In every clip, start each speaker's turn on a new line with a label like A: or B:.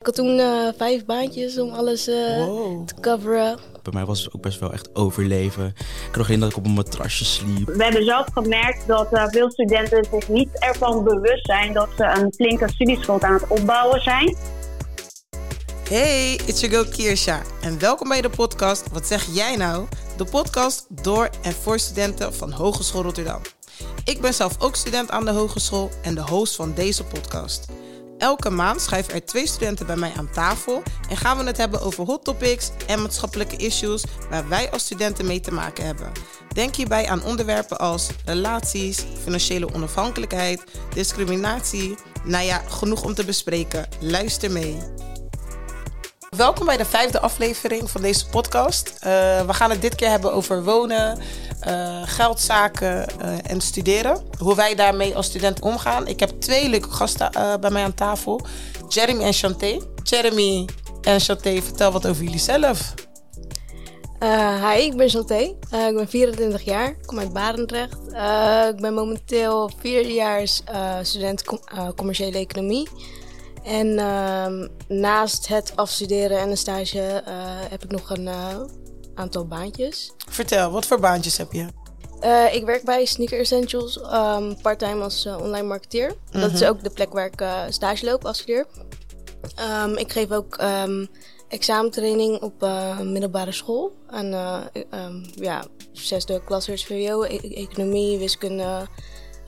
A: Ik had toen uh, vijf baantjes om alles uh, wow. te coveren.
B: Bij mij was het ook best wel echt overleven. Ik nog geen dat ik op een matrasje sliep.
C: We hebben zelf gemerkt dat uh, veel studenten zich niet ervan bewust zijn dat ze een flinke studieschuld aan het opbouwen zijn.
D: Hey, it's your girl Kirsha en welkom bij de podcast Wat zeg jij nou? De podcast door en voor studenten van Hogeschool Rotterdam. Ik ben zelf ook student aan de hogeschool en de host van deze podcast. Elke maand schrijven er twee studenten bij mij aan tafel en gaan we het hebben over hot topics en maatschappelijke issues waar wij als studenten mee te maken hebben. Denk hierbij aan onderwerpen als relaties, financiële onafhankelijkheid, discriminatie. Nou ja, genoeg om te bespreken. Luister mee. Welkom bij de vijfde aflevering van deze podcast. Uh, we gaan het dit keer hebben over wonen, uh, geldzaken uh, en studeren. Hoe wij daarmee als student omgaan. Ik heb twee leuke gasten bij mij aan tafel. Jeremy en Chanté. Jeremy en Chanté, vertel wat over jullie zelf.
A: hi, ik ben Chanté. ik ben 24 jaar. Ik kom uit Barendrecht. ik ben momenteel vierdejaars student com commerciële economie. En uh, naast het afstuderen en een stage uh, heb ik nog een uh, aantal baantjes.
D: Vertel, wat voor baantjes heb je?
A: Uh, ik werk bij Sneaker Essentials, um, part-time als online marketeer. Mm -hmm. Dat is ook de plek waar ik stage loop, afstudeer. Um, ik geef ook um, examentraining op middelbare school. En ja, zesde klassers VWO, e economie, wiskunde,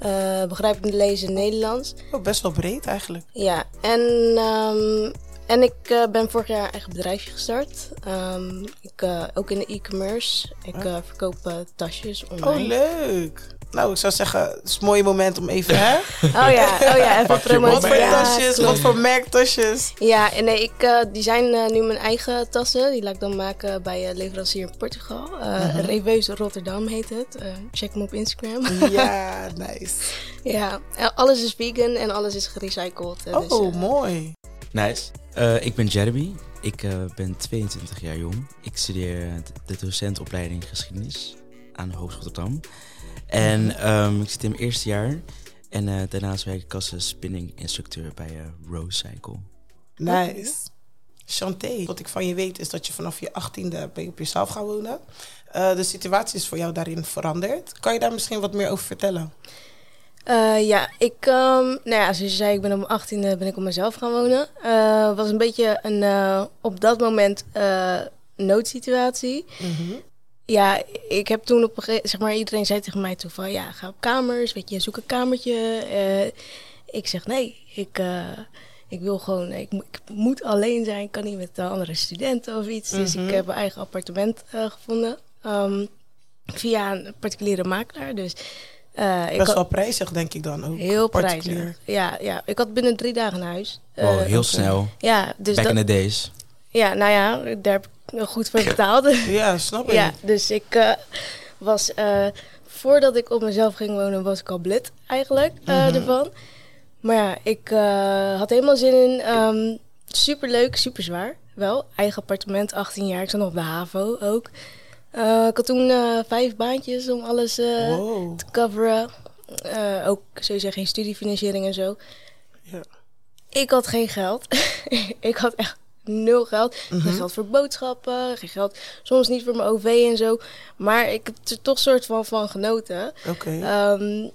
A: uh, begrijpend lezen in Nederlands.
D: Oh, best wel breed eigenlijk.
A: Ja, en, um, en ik uh, ben vorig jaar eigen bedrijfje gestart. Um, ik, uh, ook in de e-commerce. Ik verkoop tasjes online.
D: Oh, leuk. Nou, ik zou zeggen, het is een mooi moment om even, hè?
A: Oh ja, oh ja, even promoten.
D: Wat voor tasjes, wat voor merktasjes?
A: Ja, nee, ik, uh, die zijn uh, nu mijn eigen tassen. Die laat ik dan maken bij uh, leverancier in Portugal. Uh, -huh. Reveuse Rotterdam heet het. check me op Instagram.
D: ja, nice.
A: ja, alles is vegan en alles is gerecycled.
D: oh, dus,
B: mooi. Nice. ik ben Jeremy. Ik ben 22 jaar jong. Ik studeer de docentopleiding geschiedenis aan de Hogeschool Rotterdam. En um, ik zit in mijn eerste jaar. En uh, daarnaast werk ik als spinning instructeur bij uh, Rose Cycle.
D: Nice. Chanté, wat ik van je weet is dat je vanaf je achttiende ben je op jezelf gaan wonen. Uh, de situatie is voor jou daarin veranderd. Kan je daar misschien wat meer over vertellen?
A: Uh, ja, ik, um, nou ja, zoals je zei, ik ben op mijn achttiende ben ik op mezelf gaan wonen. Uh, was een beetje een, uh, op dat moment noodsituatie. Mm -hmm. Ja, ik heb toen op een gegeven zeg maar, iedereen zei tegen mij toen van ja, ga op kamers, weet je, zoek een kamertje. Uh, ik zeg nee, ik, uh, ik wil gewoon, ik, ik, moet alleen zijn, ik kan niet met andere studenten of iets. Mm -hmm. Dus ik heb een eigen appartement uh, gevonden um, via een particuliere makelaar. Dus,
D: uh, Best had, wel prijzig, denk ik dan ook.
A: Heel prijzig. Ja, ja, ik had binnen drie dagen een huis.
B: Oh, heel snel.
A: Ja, dus
B: Back
A: dat,
B: in the days.
A: Ja, nou ja, daar heb ik goed voor betaald.
D: ja, snap ik.
A: Ja, dus ik uh, was, uh, voordat ik op mezelf ging wonen, was ik al blit eigenlijk uh, mm -hmm. ervan. Maar ja, ik had helemaal zin in. Um, super leuk, super zwaar. Wel, eigen appartement, 18 jaar. Ik zat nog op de HAVO ook. ik had toen vijf baantjes om alles wow. te coveren. ook sowieso geen studiefinanciering en zo.
D: Ja.
A: Ik had geen geld. ik had echt nul geld. Mm -hmm. Geen geld voor boodschappen, geen geld soms niet voor mijn OV en zo. Maar ik heb er toch soort van van genoten.
D: Okay.
A: Um,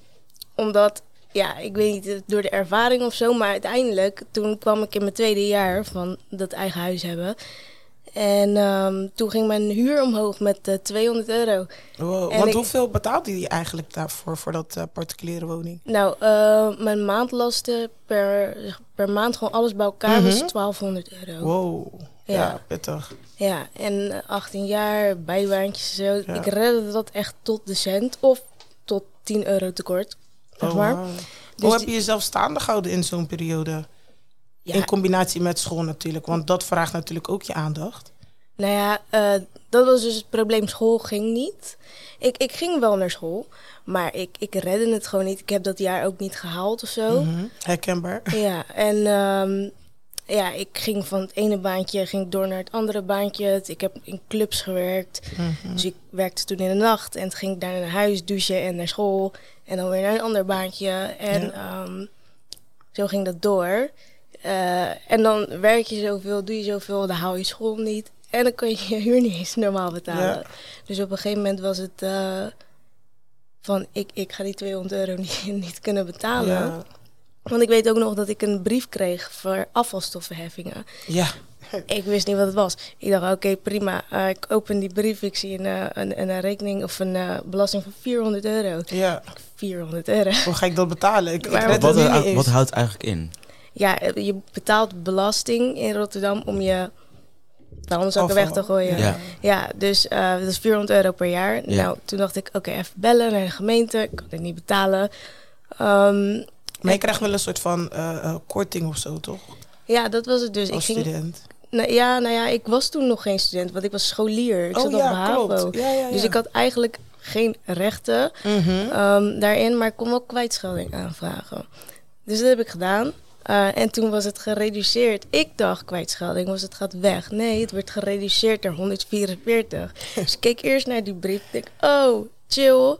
A: omdat, ja, ik weet niet, door de ervaring of zo. Maar uiteindelijk, toen kwam ik in mijn tweede jaar van dat eigen huis hebben. En um, toen ging mijn huur omhoog met uh, 200 euro.
D: Wow, want ik, hoeveel betaalde je eigenlijk daarvoor, voor dat uh, particuliere woning?
A: Nou, uh, mijn maandlasten per, per maand gewoon alles bij elkaar mm -hmm. was 1200 euro.
D: Wow, ja, ja pittig.
A: Ja, en 18 jaar, bijbaantjes zo. Ja. Ik redde dat echt tot de cent of tot 10 euro tekort. Zeg maar.
D: Oh, wow. dus Hoe heb je jezelf staande gehouden in zo'n periode? Ja. In combinatie met school natuurlijk, want dat vraagt natuurlijk ook je aandacht.
A: Nou ja, uh, dat was dus het probleem. School ging niet. Ik, ik ging wel naar school, maar ik, ik redde het gewoon niet. Ik heb dat jaar ook niet gehaald of zo.
D: Mm -hmm. Herkenbaar.
A: Ja, en um, ja, ik ging van het ene baantje ging door naar het andere baantje. Ik heb in clubs gewerkt. Mm -hmm. Dus ik werkte toen in de nacht en toen ging ik daar naar huis douchen en naar school. En dan weer naar een ander baantje. En ja. um, zo ging dat door. Eh, en dan werk je zoveel, doe je zoveel, dan hou je school niet. En dan kun je je huur niet eens normaal betalen.
D: Ja.
A: Dus op een gegeven moment was het eh, van, ik, ik ga die 200 euro niet, niet kunnen betalen.
D: Ja.
A: Want ik weet ook nog dat ik een brief kreeg voor afvalstoffenheffingen.
D: Ja.
A: Ik wist niet wat het was. Ik dacht, oké, prima. Eh, ik open die brief, ik zie een, eh, een, een, rekening of een eh, belasting van 400 euro.
D: Ja.
A: 400 euro.
D: Hoe ga ik dat betalen? Ik,
A: Maar
B: Wat, wat, wat houdt het eigenlijk in?
A: Ja, eh, je betaalt belasting in Rotterdam om je vuilniszakken weg te gooien.
B: Ja.
A: Ja, dus eh, dat is 400 euro per jaar.
B: Ja.
A: Nou, toen dacht ik, oké, even bellen naar de gemeente. Ik kan het niet betalen. Ehm,
D: Maar je krijgt wel een soort van eh, korting of zo, toch?
A: ja, dat was het dus.
D: Als
A: ik ging,
D: student.
A: nou, ja, nou ja, ik was toen nog geen student, want ik was scholier. Ik
D: oh
A: zat op
D: ja,
A: HAVO.
D: ja, ja.
A: Dus ik had eigenlijk geen rechten
D: Mhm.
A: ehm, daarin, maar ik kon wel kwijtschelding aanvragen. Dus dat heb ik gedaan. Eh, en toen was het gereduceerd. Ik dacht kwijtschelding was het gaat weg. Nee, het werd gereduceerd naar 144. dus ik keek eerst naar die brief. Ik denk, oh, chill.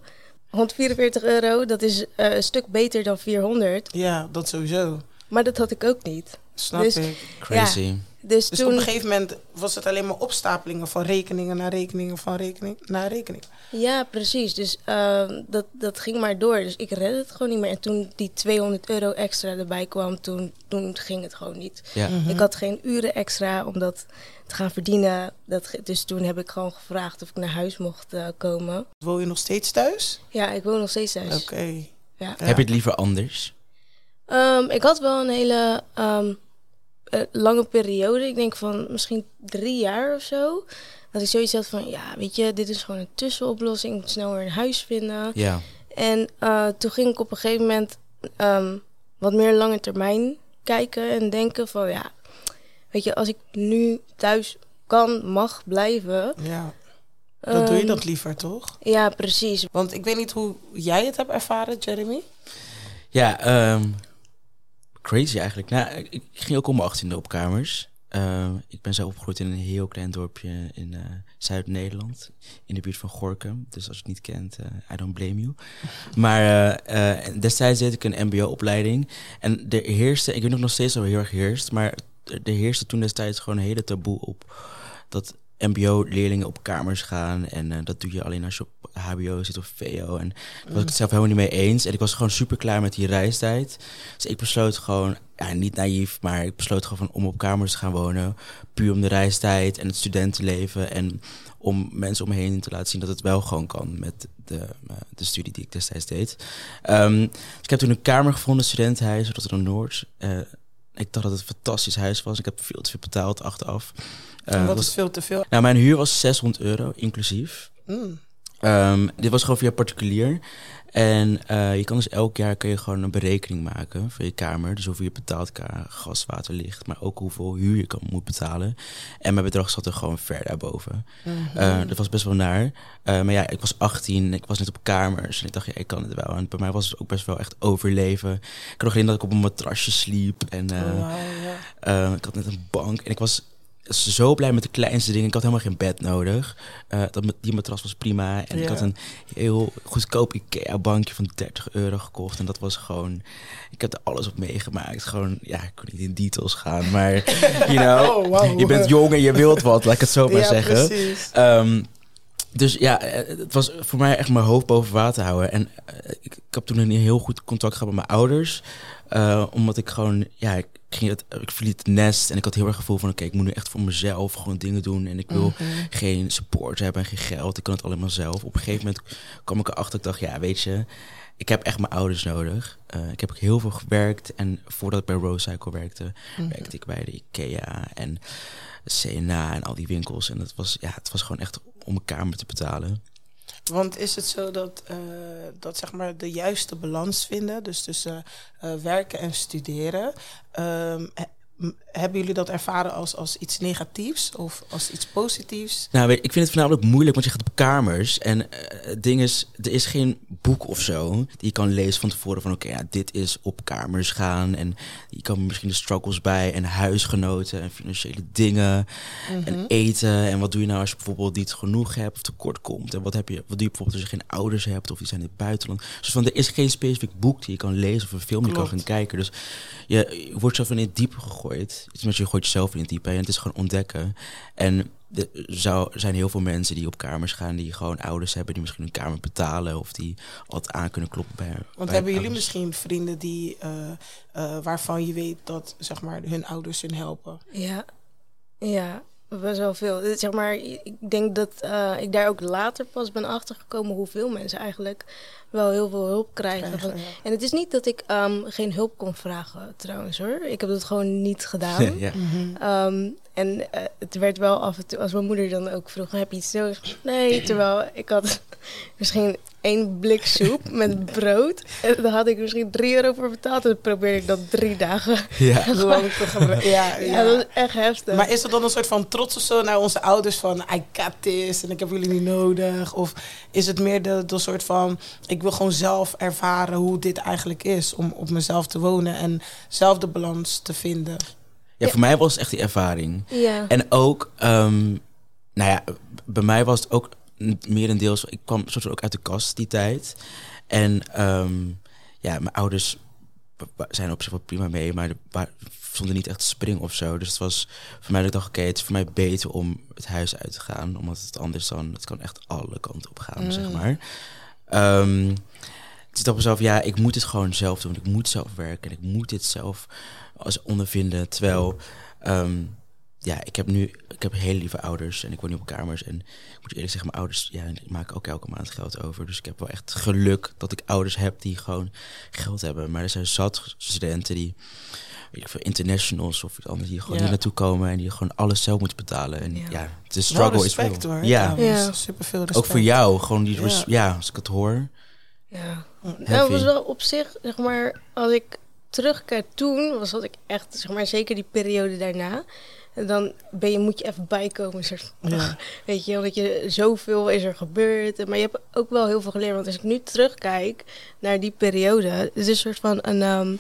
A: 144 euro, dat is eh, een stuk beter dan 400.
D: Ja, dat sowieso.
A: Maar dat had ik ook niet.
D: Snap
A: Dus-
D: ik.
B: Crazy.
A: Dus,
D: Dus op een gegeven moment was het alleen maar opstapelingen van rekeningen naar rekeningen van rekening naar rekening.
A: Ja, precies. Dus ehm, dat, dat ging maar door. Dus ik redde het gewoon niet meer. En toen die 200 euro extra erbij kwam, toen, toen ging het gewoon niet.
B: Ja.
D: Mhm.
A: Ik had geen uren extra om dat te gaan verdienen. Dat, dus toen heb ik gewoon gevraagd of ik naar huis mocht eh, komen.
D: Woon je nog steeds thuis?
A: Ja, ik woon nog steeds thuis.
D: Oké.
A: Ja.
D: Ja.
B: Heb je het liever anders?
A: Ehm, ik had wel een hele ehm, eh, lange periode. Ik denk van misschien drie jaar of zo. Dat ik zoiets had van, ja, weet je, dit is gewoon een tussenoplossing. Ik moet snel weer een huis vinden.
B: Ja.
A: En eh, toen ging ik op een gegeven moment ehm, wat meer lange termijn kijken en denken van ja, weet je, als ik nu thuis kan, mag blijven.
D: Ja. Dan doe je
A: ehm,
D: dat liever, toch?
A: Ja, precies.
D: Want ik weet niet hoe jij het hebt ervaren, Jeremy.
B: Ja, ehm, crazy eigenlijk. Nou, ik, ging ook om mijn 18e op kamers. Ehm, ik ben zo opgegroeid in een heel klein dorpje in eh, Zuid-Nederland, in de buurt van Gorkum. Dus als je het niet kent, eh, I don't blame you. Maar eh, destijds deed ik een mbo-opleiding. En er heerste, ik weet nog steeds er heel erg heerst, maar er heerste toen destijds gewoon een hele taboe op dat mbo-leerlingen op kamers gaan. En eh, dat doe je alleen als je op hbo zit of VO. En daar was ik het zelf helemaal niet mee eens. En ik was gewoon super klaar met die reistijd. Dus ik besloot gewoon, ja, niet naïef, maar ik besloot gewoon van om op kamers te gaan wonen. Puur om de reistijd en het studentenleven. En om mensen om me heen te laten zien dat het wel gewoon kan met de, eh, de studie die ik destijds deed. Ehm, dus ik heb toen een kamer gevonden, studentenhuis, Rotterdam Noord. Eh, ik dacht dat het een fantastisch huis was. Ik heb veel te veel betaald achteraf. Eh,
D: Wat
B: was-
D: is veel te veel?
B: nou, mijn huur was 600 euro, inclusief.
D: Mm.
B: Ehm, dit was gewoon via particulier. En eh, je kan dus elk jaar kun je gewoon een berekening maken voor je kamer. Dus hoeveel je betaalt qua gas, water, licht. Maar ook hoeveel huur je kan, moet betalen. En mijn bedrag zat er gewoon ver daarboven.
D: Mhm.
B: Eh, dat was best wel naar. Eh, maar ja, ik was 18, ik was net op kamers. En ik dacht, ja, ik kan het wel. En bij mij was het ook best wel echt overleven. Ik had nog alleen dat ik op een matrasje sliep. En
D: Oh,
B: ik had net een bank en ik was zo blij met de kleinste dingen. Ik had helemaal geen bed nodig. Eh, dat, die matras was prima. En ik had een heel goedkoop IKEA-bankje van 30 euro gekocht. En dat was gewoon... Ik heb er alles op meegemaakt. Gewoon, ja, ik kon niet in details gaan. Maar, you know,
D: Oh,
B: je bent jong en je wilt wat, laat ik het zo maar
D: ja,
B: zeggen. Ehm, dus ja, eh, het was voor mij echt mijn hoofd boven water houden. En eh, ik, ik heb toen een heel goed contact gehad met mijn ouders. Eh, omdat ik gewoon, ja, ik, ging het, ik verliet het nest. En ik had heel erg het gevoel van, oké, ik moet nu echt voor mezelf gewoon dingen doen. En ik wil
D: Mhm.
B: geen support hebben en geen geld. Ik kan het allemaal zelf. Op een gegeven moment kwam ik erachter. Ik dacht, ja, weet je, ik heb echt mijn ouders nodig. Eh, ik heb ook heel veel gewerkt. En voordat ik bij Rose Cycle werkte,
D: Mhm.
B: werkte ik bij de IKEA en CNA en al die winkels. En het was, ja, het was gewoon echt om een kamer te betalen.
D: Want is het zo dat, eh, dat zeg maar de juiste balans vinden, dus tussen eh, werken en studeren, ehm, hebben jullie dat ervaren als, als iets negatiefs of als iets positiefs?
B: Nou, ik vind het voornamelijk moeilijk, want je gaat op kamers. En eh, het ding is, er is geen boek of zo die je kan lezen van tevoren van... oké, ja, dit is op kamers gaan. En je kan misschien de struggles bij en huisgenoten en financiële dingen en eten. En wat doe je nou als je bijvoorbeeld niet genoeg hebt of tekort komt? En wat, heb je, wat doe je bijvoorbeeld als je geen ouders hebt of die zijn in het buitenland? Dus van, er is geen specifiek boek die je kan lezen of een film die je kan gaan kijken. Dus je, je wordt zo van in het diepe gegooid. Het is met je gooit jezelf in het diepe en het is gewoon ontdekken. En er zou, zijn heel veel mensen die op kamers gaan die gewoon ouders hebben die misschien hun kamer betalen of die altijd aan kunnen kloppen bij.
D: Want
B: bij
D: hebben jullie
B: ouders.
D: misschien vrienden die, eh, eh, waarvan je weet dat zeg maar, hun ouders hun helpen?
A: Ja, ja, best wel veel. Dit, Zeg maar, ik denk dat eh, ik daar ook later pas ben achtergekomen hoeveel mensen eigenlijk wel heel veel hulp krijgen.
D: Krijgen,
A: Van-
D: ja.
A: En het is niet dat ik ehm, geen hulp kon vragen trouwens hoor. Ik heb dat gewoon niet gedaan.
B: ja.
A: Ehm, en eh, het werd wel af en toe, als mijn moeder dan ook vroeg, heb je iets nodig? Nee, terwijl ik had misschien één blik soep met brood. En daar had ik misschien drie euro voor betaald. En dat probeerde ik dat drie dagen.
B: Ja.
D: Lang te gebruiken. Ja,
A: Ja,
D: ja.
A: dat is echt heftig.
D: Maar is er dan een soort van trots of zo naar onze ouders van I got this en ik heb jullie niet nodig? Of is het meer de, de soort van ik wil gewoon zelf ervaren hoe dit eigenlijk is om op mezelf te wonen en zelf de balans te vinden?
B: Ja, voor mij was het echt die ervaring.
A: ja.
B: En ook, ehm, nou ja, bij mij was het ook merendeels, ik kwam soort van ook uit de kast die tijd. En ehm, ja, mijn ouders zijn op zich wel prima mee, maar wa- stonden niet echt te springen of zo. Dus het was voor mij dat ik dacht, oké, het is voor mij beter om het huis uit te gaan, omdat het anders dan, het kan echt alle kanten op gaan, zeg maar. Ehm, dus ik dacht mezelf, ja, ik moet het gewoon zelf doen. Ik moet zelf werken en ik moet dit zelf als ondervinden. Terwijl, ehm, ja, ik heb nu, ik heb hele lieve ouders en ik woon nu op kamers. En ik moet eerlijk zeggen, mijn ouders, ja, die maken ook elke maand geld over. Dus ik heb wel echt geluk dat ik ouders heb die gewoon geld hebben. Maar er zijn zat studenten die, weet ik veel, internationals of iets anders, die gewoon
D: Ja.
B: hier naartoe komen en die gewoon alles zelf moeten betalen. En ja,
A: Ja.
B: de struggle
D: Wel
B: is
D: respect
B: real.
D: hoor.
B: Ja,
A: Ja.
D: super veel respect.
B: ook voor jou, gewoon die,
D: Ja.
B: ja, als ik het hoor.
A: Ja.
B: Heavy.
A: Nou, was wel op zich, zeg maar, als ik terugkijk toen, was dat ik echt, zeg maar, zeker die periode daarna. En dan ben je, moet je even bijkomen. Soort,
D: Ja.
A: Weet je, omdat je zoveel is er gebeurd. Maar je hebt ook wel heel veel geleerd. Want als ik nu terugkijk naar die periode, het is een soort van een. ehm,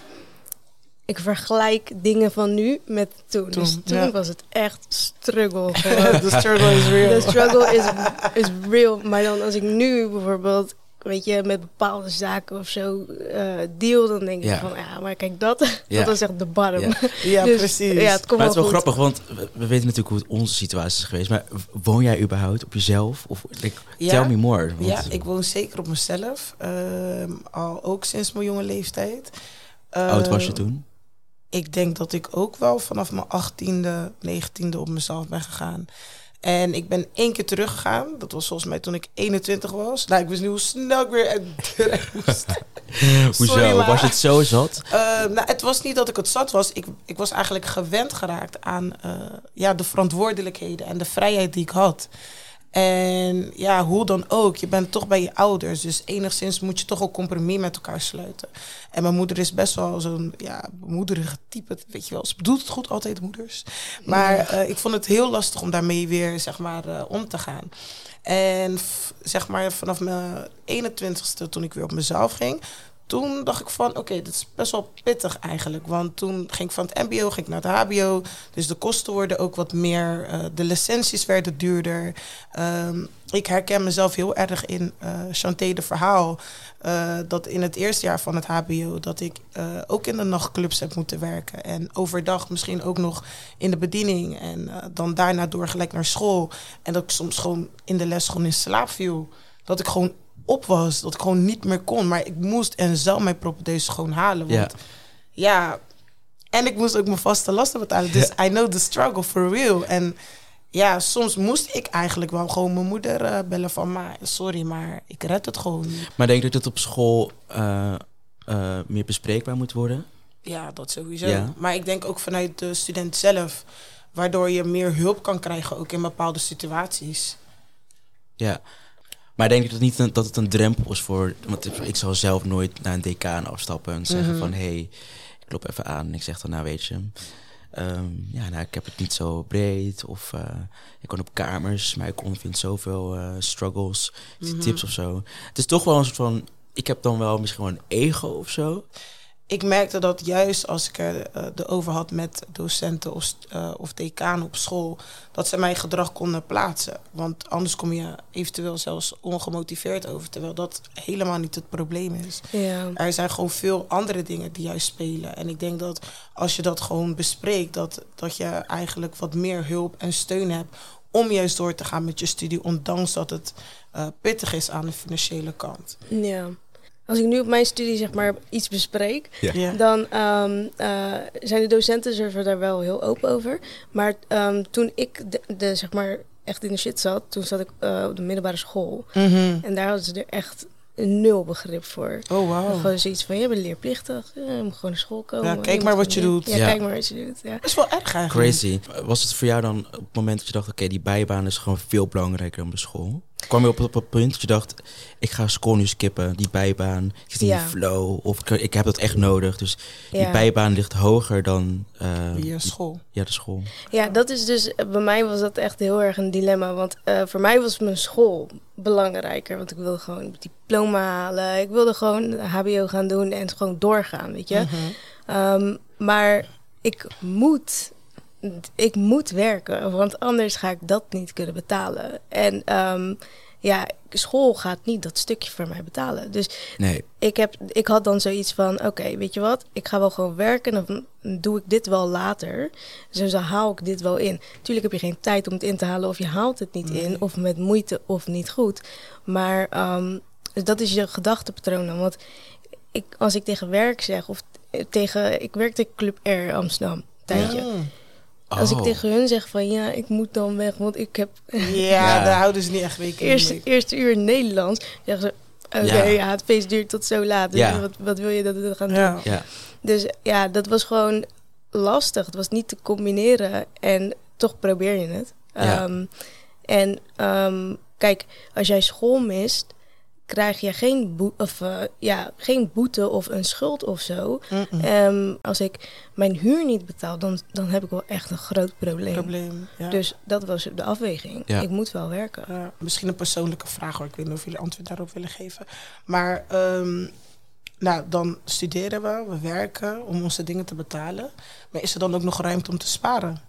A: ik vergelijk dingen van nu met toen.
D: Toen,
A: dus toen
D: ja.
A: was het echt struggle.
D: The struggle is real.
A: De struggle is, is real. Maar dan als ik nu bijvoorbeeld, weet je, met bepaalde zaken of zo eh, deal, dan denk ik
B: Ja.
A: van, ja, maar kijk, dat,
B: Ja.
A: dat is echt de bottom.
B: Ja.
D: Ja,
A: Dus,
D: precies.
A: Ja, het komt
B: Maar het is wel
A: goed.
B: grappig, want we, we weten natuurlijk hoe het onze situatie is geweest. Maar woon jij überhaupt op jezelf? Of like,
D: Ja.
B: tell me more. want-
D: Ja, ik woon zeker op mezelf. ehm, al ook sinds mijn jonge leeftijd.
B: Oud was je
D: Ehm,
B: toen?
D: Ik denk dat ik ook wel vanaf mijn 18e, 19e op mezelf ben gegaan. En ik ben één keer teruggegaan. Dat was volgens mij toen ik 21 was. Nou, ik wist niet hoe snel ik weer uit de moest.
B: Hoezo? Was het zo zat?
D: Eh, nou, het was niet dat ik het zat was. Ik, ik was eigenlijk gewend geraakt aan eh, ja, de verantwoordelijkheden en de vrijheid die ik had. En ja, hoe dan ook, je bent toch bij je ouders. Dus enigszins moet je toch ook compromis met elkaar sluiten. En mijn moeder is best wel zo'n ja, bemoederige type. Weet je wel, ze bedoelt het goed, altijd moeders. Maar eh, ik vond het heel lastig om daarmee weer zeg maar, eh, om te gaan. En zeg maar vanaf mijn 21ste, toen ik weer op mezelf ging, toen dacht ik van, oké, dit is best wel pittig eigenlijk. Want toen ging ik van het mbo, ging ik naar het hbo. Dus de kosten worden ook wat meer, eh, de licenties werden duurder. Ehm, ik herken mezelf heel erg in eh Chanté de verhaal. eh, dat in het eerste jaar van het hbo, dat ik ook in de nachtclubs heb moeten werken. En overdag misschien ook nog in de bediening. En dan daarna door gelijk naar school. En dat ik soms gewoon in de les gewoon in slaap viel. Dat ik gewoon op was. Dat ik gewoon niet meer kon. Maar ik moest en zou mijn propedeuse gewoon halen. Want ja. En ik moest ook mijn vaste lasten betalen. Dus I know the struggle for real. En ja, soms moest ik eigenlijk wel gewoon mijn moeder eh, bellen van... Maar sorry, maar ik red het gewoon niet.
B: Maar denk je dat het op school eh, eh, meer bespreekbaar moet worden?
D: Ja, dat sowieso.
B: Ja.
D: Maar ik denk ook vanuit de student zelf... waardoor je meer hulp kan krijgen ook in bepaalde situaties.
B: Ja. Maar denk je dat, niet dat het een drempel is voor... Want ik- ik zal zelf nooit naar een decaan afstappen en zeggen
D: Mhm.
B: van... hé, hey, ik loop even aan en ik zeg dan, nou weet je... ehm, ja, nou, ik heb het niet zo breed. Of eh, ik kon op kamers, maar ik ondervind zoveel eh, struggles,
D: Mhm.
B: tips of zo. Het is toch wel een soort van, ik heb dan wel misschien wel een ego of zo.
D: Ik merkte dat juist als ik er eh, de over had met docenten of, eh, of decanen op school, dat ze mijn gedrag konden plaatsen. Want anders kom je eventueel zelfs ongemotiveerd over, terwijl dat helemaal niet het probleem is.
A: Ja.
D: Er zijn gewoon veel andere dingen die juist spelen. En ik denk dat als je dat gewoon bespreekt, dat, dat je eigenlijk wat meer hulp en steun hebt om juist door te gaan met je studie, ondanks dat het eh, pittig is aan de financiële kant.
A: ja. Als ik nu op mijn studie zeg maar iets bespreek,
B: Ja.
D: Ja.
A: dan ehm, eh, zijn de docenten daar wel heel open over. Maar ehm, toen ik de, de, zeg maar echt in de shit zat, toen zat ik eh, op de middelbare school.
D: Mhm.
A: En daar hadden ze er echt nul begrip voor.
D: Oh, wauw.
A: Gewoon zoiets van, je bent leerplichtig, ja, je moet gewoon naar school komen.
D: Ja, kijk maar wat je doet.
A: Ja,
B: Ja.
A: kijk maar wat je doet. Ja.
D: Dat is wel erg eigenlijk.
B: Crazy. Was het voor jou dan op het moment dat je dacht, oké, die bijbaan is gewoon veel belangrijker dan de school? Kwam je op, op het punt dat je dacht, ik ga school nu skippen, die bijbaan, ik zit in
A: Ja.
B: die flow, of ik, ik heb dat echt nodig. Dus die
A: Ja.
B: bijbaan ligt hoger dan eh,
D: Je school.
B: ja, de school.
A: Ja, dat is dus, bij mij was dat echt heel erg een dilemma. Want eh, voor mij was mijn school belangrijker. Want ik wilde gewoon een diploma halen. Ik wilde gewoon HBO gaan doen en gewoon doorgaan, weet je.
D: Mhm.
A: Ehm, maar ik moet, ik moet werken, want anders ga ik dat niet kunnen betalen. En ehm, ja, school gaat niet dat stukje voor mij betalen. Dus
B: Nee,
A: ik, heb, ik had dan zoiets van: oké, weet je wat? Ik ga wel gewoon werken en dan doe ik dit wel later. Dus dan haal ik dit wel in. Tuurlijk heb je geen tijd om het in te halen, of je haalt het niet in, of met moeite of niet goed. Maar ehm, dus dat is je gedachtepatroon dan. Want ik, als ik tegen werk zeg, of tegen. Ik werkte Club R Amsterdam. een Tijdje.
D: Ja.
A: Als ik
B: Oh.
A: tegen hun zeg van ja, ik moet dan weg, want ik heb
D: Ja,
B: Ja.
D: daar houden ze niet echt rekening
A: eerste,
D: mee.
A: eerste uur Nederlands. Zeggen ze, oké,
B: Ja.
A: ja. het feest duurt tot zo laat. Dus
B: Ja.
A: wat, wat wil je dat we gaan doen?
D: Ja.
B: Ja,
A: Dus ja, dat was gewoon lastig. Het was niet te combineren en toch probeer je het.
B: Ja.
A: Ehm, en ehm, kijk, als jij school mist, krijg je geen, boe of, eh, ja, geen boete of een schuld of zo. Ehm, als ik mijn huur niet betaal, dan, dan heb ik wel echt een groot probleem.
D: Probleem. Ja.
A: Dus dat was de afweging.
B: Ja.
A: Ik moet wel werken.
D: Misschien een persoonlijke vraag hoor. Ik weet niet of jullie antwoord daarop willen geven. Maar ehm, nou, dan studeren we, we werken om onze dingen te betalen. Maar is er dan ook nog ruimte om te sparen?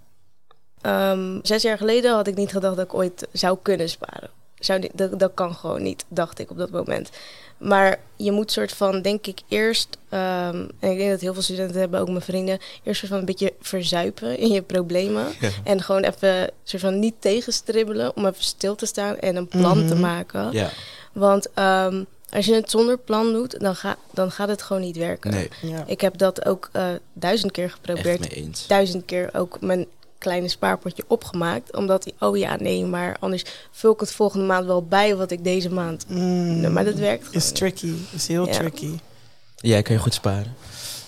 A: Ehm, zes jaar geleden had ik niet gedacht dat ik ooit zou kunnen sparen. Zou dat, dat kan gewoon niet, dacht ik op dat moment. Maar je moet soort van, denk ik, eerst... ehm, en ik denk dat heel veel studenten hebben, ook mijn vrienden... eerst soort van een beetje verzuipen in je problemen.
B: Ja.
A: En gewoon even soort van niet tegenstribbelen... om even stil te staan en een plan te
D: Mhm.
A: maken.
B: ja,
A: Want ehm, als je het zonder plan doet, dan, ga, dan gaat het gewoon niet werken.
B: nee,
D: Ja.
A: Ik heb dat ook eh, duizend keer
B: echt
A: geprobeerd
B: mee eens.
A: duizend keer ook mijn kleine spaarpotje opgemaakt. Omdat hij, oh ja, nee, maar anders vul ik het volgende maand wel bij wat ik deze maand.
D: Mm,
A: Nee, maar dat werkt gewoon
D: is tricky. Is heel
A: Ja.
D: tricky.
B: Jij kan je goed sparen?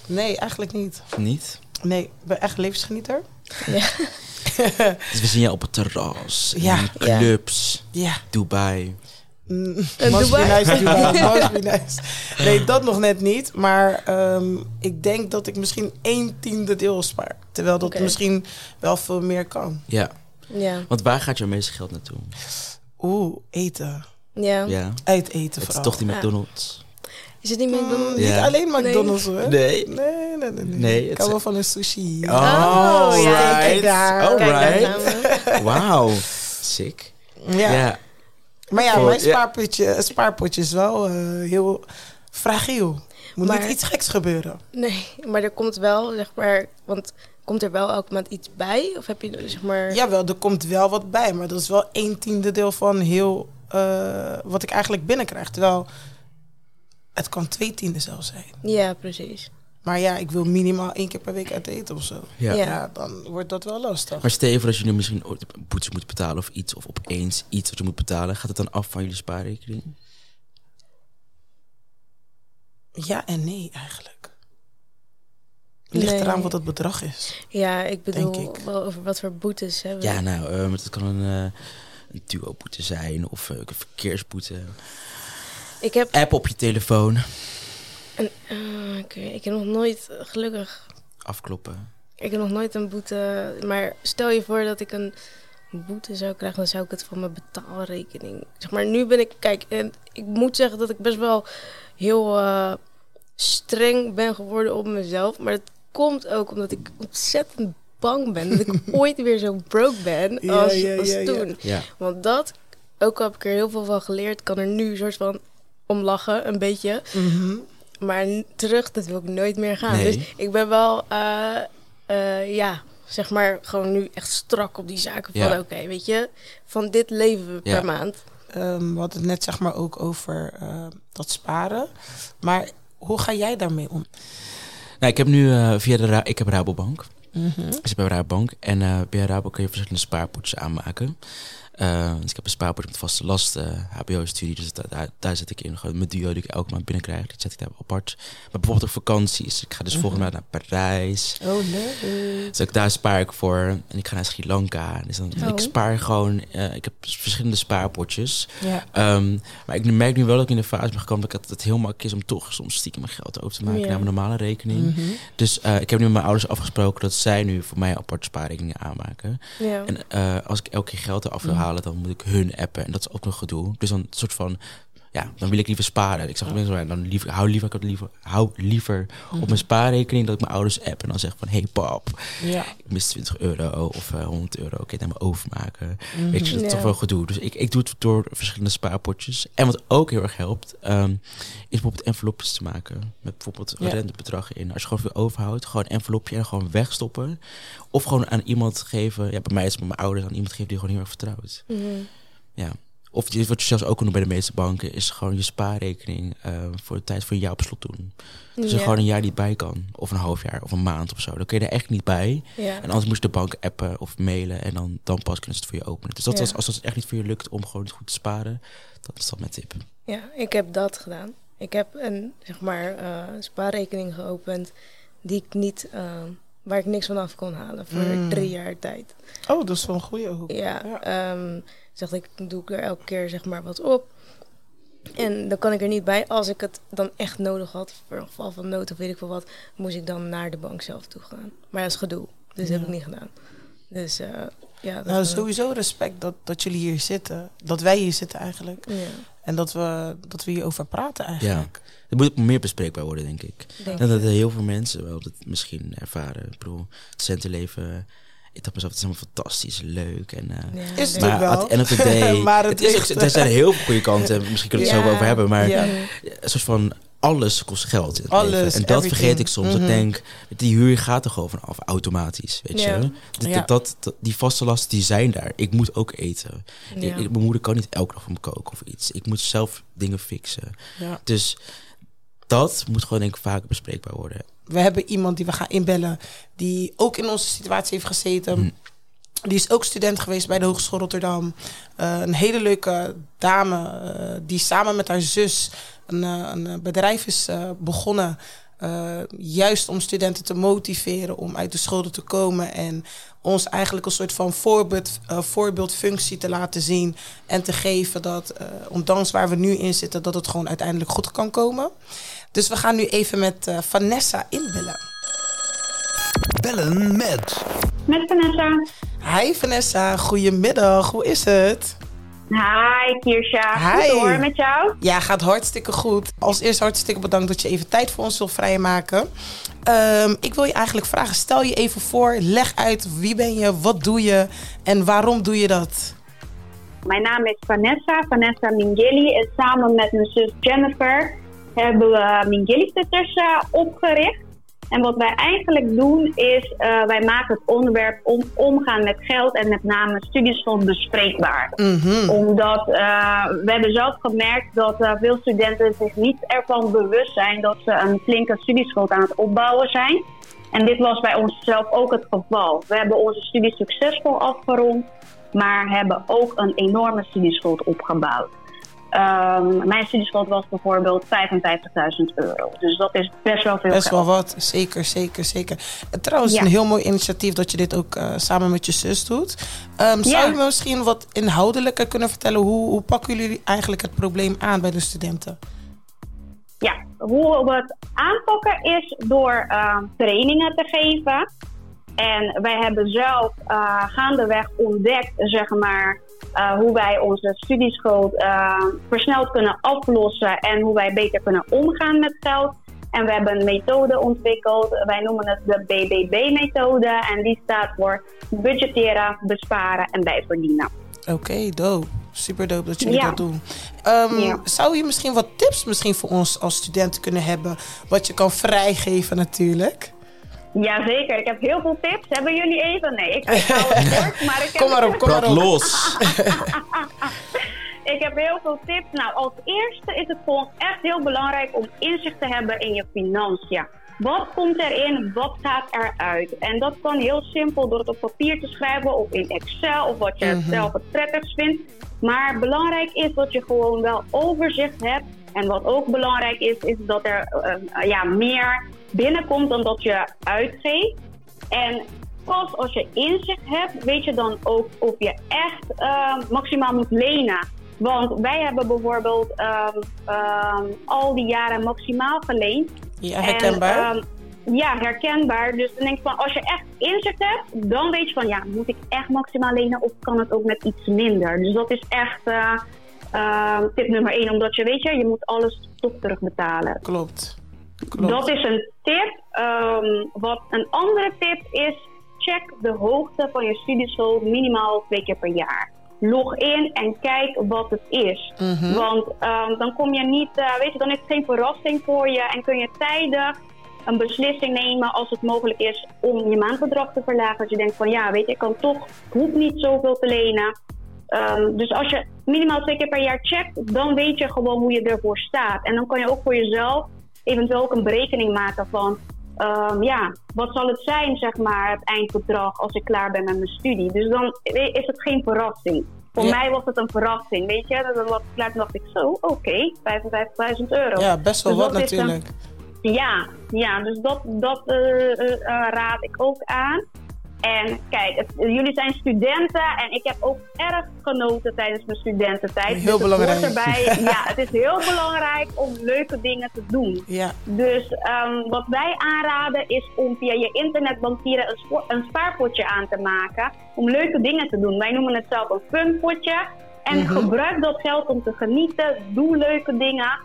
D: Nee, eigenlijk niet.
B: Niet?
D: Nee, ik ben echt levensgenieter.
A: Ja.
B: Dus we zien je op het terras, in
D: Ja.
A: Ja.
B: clubs,
D: Ja.
B: Dubai.
D: Mm, be
A: Dubai?
D: nice, Dubai. Must be nice. Nee, dat nog net niet. Maar ehm, ik denk dat ik misschien één tiende deel spaar. Terwijl dat misschien wel veel meer kan.
B: Ja,
A: Ja.
B: want waar gaat jouw meeste geld naartoe?
D: Oeh, eten.
A: ja.
B: Ja,
D: Uit eten
B: het is toch die
A: Ja.
B: McDonald's?
A: Is het niet
D: Mm,
A: meer
D: Niet alleen McDonald's hoor.
B: Nee.
D: Nee, nee, nee. nee.
B: Nee,
D: ik hou wel
B: is-
D: van een sushi.
A: Oh, ja,
D: kijk daar.
B: Alright.
A: we.
B: Wauw, sick.
D: Ja.
B: Ja.
D: Maar ja, mijn spaarpotje, spaarpotje is wel eh, heel fragiel. Moet
A: Maar-
D: niet iets geks gebeuren.
A: Nee, maar er komt wel, zeg maar, want komt er wel elke maand iets bij? Of heb je, zeg maar...
D: Jawel, er komt wel wat bij. Maar dat is wel één tiende deel van heel eh, wat ik eigenlijk binnenkrijg. Terwijl het kan twee tienden zelfs zijn.
A: Ja, precies.
D: Maar ja, ik wil minimaal één keer per week uit eten of zo.
B: Ja.
A: Ja.
D: Ja, dan wordt dat wel lastig.
B: Maar stel je voor dat je nu misschien ooit boetes moet betalen of iets, of opeens iets wat je moet betalen, gaat het dan af van jullie spaarrekening?
D: Ja en nee eigenlijk. Ligt
A: Nee.
D: eraan wat het bedrag is.
A: Ja, ik bedoel
D: ik.
A: wel over wat voor boetes hebben.
B: Ja, nou, eh, het kan een, eh een duo-boete zijn of eh, een verkeersboete.
A: Ik heb,
B: App op je telefoon,
A: eh, oké, ik heb nog nooit, gelukkig,
B: afkloppen.
A: Ik heb nog nooit een boete. Maar stel je voor dat ik een boete zou krijgen, dan zou ik het van mijn betaalrekening. Zeg maar, nu ben ik. Kijk, en ik moet zeggen dat ik best wel heel eh, streng ben geworden op mezelf. Maar het komt ook omdat ik ontzettend bang ben dat ik ooit weer zo broke ben
D: Ja,
A: als,
D: ja,
A: als
D: ja, ja.
A: toen.
B: Ja.
A: Want dat, ook al heb ik er heel veel van geleerd, kan er nu een soort van om lachen, een beetje.
D: Mhm.
A: Maar terug, dat wil ik nooit meer gaan.
B: Nee.
A: Dus ik ben wel, eh, eh, ja, zeg maar, gewoon nu echt strak op die zaken van,
B: Ja.
A: oké, weet je, van dit leven we
B: Ja.
A: per maand.
D: Ehm, we hadden het net zeg maar ook over eh, dat sparen. Maar hoe ga jij daarmee om?
B: Nou, ik heb nu eh, via de Ra- ik heb Rabobank.
D: Mhm.
B: Dus ik heb een Rabobank. En eh bij Rabo kun je verschillende spaarpotjes aanmaken. Eh, dus ik heb een spaarpotje met vaste lasten, HBO-studie. Dus da- daar, daar zet ik in. Gewoon mijn duo die ik elke maand binnenkrijg. Die zet ik daar apart. Maar bijvoorbeeld ook vakanties. Ik ga dus volgende maand naar Parijs.
D: Oh, leuk.
B: Dus ook daar spaar ik voor. En ik ga naar Sri Lanka. Dus dan,
A: Oh.
B: ik spaar gewoon... eh, ik heb verschillende spaarpotjes.
D: Ja.
B: Ehm, maar ik merk nu wel dat ik in de fase ben gekomen... dat het heel makkelijk is om toch soms stiekem mijn geld over te maken...
A: Ja.
B: naar mijn normale rekening.
D: Mhm.
B: Dus eh, ik heb nu met mijn ouders afgesproken... dat zij nu voor mij apart spaarrekeningen aanmaken.
A: Ja.
B: En eh, als ik elke keer geld eraf wil halen, dan moet ik hun appen. En dat is ook nog gedoe. Dus dan een soort van, ja, dan wil ik liever sparen. Ik zeg mensen, dan liever, hou liever, ik het liever, hou liever op mijn spaarrekening dat ik mijn ouders app en dan zeg van, hey pap,
D: Ja.
B: ik mis 20 euro of eh 100 euro, het naar me overmaken? Weet je, dat is
A: Ja.
B: toch wel gedoe. Dus ik, ik doe het door verschillende spaarpotjes. En wat ook heel erg helpt, ehm, is bijvoorbeeld envelopjes te maken. Met bijvoorbeeld
D: Ja.
B: rentebedragen in. Als je gewoon veel overhoudt, gewoon een envelopje en gewoon wegstoppen. Of gewoon aan iemand geven. Ja, bij mij is het met mijn ouders aan iemand geven die gewoon heel erg vertrouwt.
A: Mhm.
B: Ja. Of wat je zelfs ook kan doen bij de meeste banken, is gewoon je spaarrekening eh, voor de tijd van een jaar op slot doen. Dus er
A: Ja.
B: gewoon een jaar niet bij kan. Of een half jaar of een maand of zo. Dan kun je er echt niet bij.
A: Ja.
B: En anders moest de bank appen of mailen en dan, dan pas kunnen ze het voor je openen. Dus dat
A: Ja.
B: was, als het echt niet voor je lukt om gewoon goed te sparen, dan is dat mijn tip.
A: ja, ik heb dat gedaan. Ik heb een, zeg maar, eh, spaarrekening geopend die ik niet, eh, waar ik niks van af kon halen voor
D: Mm.
A: drie jaar tijd.
D: Oh, dat is wel een goede ook.
A: Ja,
D: Ja.
A: Zeg ik, doe ik er elke keer zeg maar wat op. En dan kan ik er niet bij. Als ik het dan echt nodig had, voor een geval van nood of weet ik veel wat, moest ik dan naar de bank zelf toe gaan. Maar dat is gedoe. Dus dat heb ik niet gedaan. Dus eh, ja, dat
D: Nou,
A: wel-
D: sowieso respect dat, dat jullie hier zitten. Dat wij hier zitten eigenlijk.
A: Ja,
D: En dat we, dat we hierover praten eigenlijk.
B: Het moet meer bespreekbaar worden, denk ik.
A: denk
B: En dat heel veel mensen wel dat misschien ervaren. Ik bedoel, het studentenleven, ik dacht mezelf, het is helemaal fantastisch, leuk. En, eh,
A: Ja,
D: Is het
B: maar
D: ook wel.
B: at the end of the day,
D: Maar het
B: het is er zijn heel veel goede kanten. en Misschien kunnen we het zo over hebben, maar
D: Ja.
B: een soort van alles kost geld in het
D: Alles,
B: leven. En dat
D: everything.
B: vergeet ik soms. Ik denk, die huur gaat er gewoon vanaf, automatisch, weet
A: Ja.
B: je. Dat,
D: Ja.
B: dat, dat- die vaste lasten, die zijn daar. Ik moet ook eten.
A: Ja.
B: Ik, ik- mijn moeder kan niet elke dag voor me koken of iets. Ik moet zelf dingen fixen.
D: Ja.
B: Dus dat moet gewoon denk ik vaker bespreekbaar worden.
D: We hebben iemand die we gaan inbellen, die ook in onze situatie heeft gezeten.
B: Hm.
D: Die is ook student geweest bij de Hogeschool Rotterdam. Eh, een hele leuke dame eh, die samen met haar zus een, eh, een bedrijf is begonnen. juist om studenten te motiveren om uit de schulden te komen. En ons eigenlijk een soort van voorbeeld, eh, voorbeeldfunctie te laten zien. En te geven dat, eh ondanks waar we nu in zitten, dat het gewoon uiteindelijk goed kan komen. Dus we gaan nu even met eh, Vanessa inbellen.
E: Bellen met.
C: Met Vanessa.
D: Hi Vanessa, goedemiddag. Hoe is het?
C: Hi Kirsja.
D: Hi.
C: Goed hoor, met jou?
D: Ja, gaat hartstikke goed. Als eerst hartstikke bedankt dat je even tijd voor ons wil vrijmaken. Ehm, ik wil je eigenlijk vragen, stel je even voor, leg uit wie ben je, wat doe je en waarom doe je dat?
C: Mijn naam is Vanessa, Vanessa Mingeli. En samen met mijn zus Jennifer hebben we Mingeli Sisters opgericht. En wat wij eigenlijk doen is, eh, wij maken het onderwerp om, omgaan met geld en met name studieschuld bespreekbaar.
D: Mhm.
C: Omdat eh, we hebben zelf gemerkt dat eh, veel studenten zich niet ervan bewust zijn dat ze een flinke studieschuld aan het opbouwen zijn. En dit was bij ons zelf ook het geval. We hebben onze studie succesvol afgerond, maar hebben ook een enorme studieschuld opgebouwd. Ehm, mijn studieschuld was bijvoorbeeld 55.000 euro. Dus dat is best wel veel
D: Best
C: geld.
D: wel wat, zeker, zeker, zeker. En trouwens,
C: Ja.
D: een heel mooi initiatief dat je dit ook eh, samen met je zus doet. Ehm, zou
C: Ja.
D: je me misschien wat inhoudelijker kunnen vertellen? Hoe, hoe pakken jullie eigenlijk het probleem aan bij de studenten?
C: Ja, hoe we het aanpakken is door eh, trainingen te geven. En wij hebben zelf uh, gaandeweg ontdekt, zeg maar, uh, hoe wij onze studieschuld uh, versneld kunnen aflossen en hoe wij beter kunnen omgaan met geld. En we hebben een methode ontwikkeld. Wij noemen het de BBB-methode. En die staat voor budgetteren, besparen en bijverdienen.
D: Oké, okay, dope. Super dope dat jullie ja. dat doen. Um, ja. Zou je misschien wat tips misschien voor ons als studenten kunnen hebben? Wat je kan vrijgeven natuurlijk.
C: Jazeker, ik heb heel veel tips. Hebben jullie even? Nee, ik weet het kort, maar ik heb...
D: Kom maar op, kom maar op.
B: los.
C: ik heb heel veel tips. Nou, als eerste is het voor ons echt heel belangrijk om inzicht te hebben in je financiën. Wat komt erin? Wat gaat eruit? En dat kan heel simpel door het op papier te schrijven of in Excel of wat je mm -hmm. zelf het prettigst vindt. Maar belangrijk is dat je gewoon wel overzicht hebt. En wat ook belangrijk is, is dat er uh, ja, meer binnenkomt dan dat je uitgeeft. En pas als je inzicht hebt, weet je dan ook of je echt uh, maximaal moet lenen. Want wij hebben bijvoorbeeld um, um, al die jaren maximaal geleend.
D: Ja, herkenbaar. En, um,
C: ja, herkenbaar. Dus dan denk ik van, als je echt inzicht hebt, dan weet je van, ja, moet ik echt maximaal lenen of kan het ook met iets minder? Dus dat is echt uh, tip nummer één, omdat je weet je, je moet alles toch terugbetalen.
D: Klopt.
C: Klopt. Dat is een tip. Um, wat een andere tip is, check de hoogte van je studieschuld minimaal twee keer per jaar. Log in en kijk wat het is. Mm -hmm. Want um, dan kom je niet, uh, weet je, dan is het geen verrassing voor je en kun je tijdig een beslissing nemen als het mogelijk is om je maandbedrag te verlagen. Als je denkt van ja, weet je, ik kan toch, hoef niet zoveel te lenen. Um, dus als je minimaal twee keer per jaar checkt, dan weet je gewoon hoe je ervoor staat. En dan kan je ook voor jezelf eventueel ook een berekening maken van, um, ja, wat zal het zijn, zeg maar, het eindbedrag als ik klaar ben met mijn studie. Dus dan is het geen verrassing. Voor ja. mij was het een verrassing, weet je. Dat was klaar, dacht ik zo, oké, okay, 55.000 euro.
D: Ja, best wel dus wat natuurlijk.
C: Een, ja, ja, dus dat, dat uh, uh, raad ik ook aan. En kijk, het, jullie zijn studenten en ik heb ook erg genoten tijdens mijn studententijd.
D: Heel dus belangrijk.
C: Erbij, ja, het is heel belangrijk om leuke dingen te doen.
D: Ja.
C: Dus um, wat wij aanraden is om via je internetbankieren een, een spaarpotje aan te maken. Om leuke dingen te doen. Wij noemen het zelf een funpotje. En -hmm. gebruik dat geld om te genieten. Doe leuke dingen.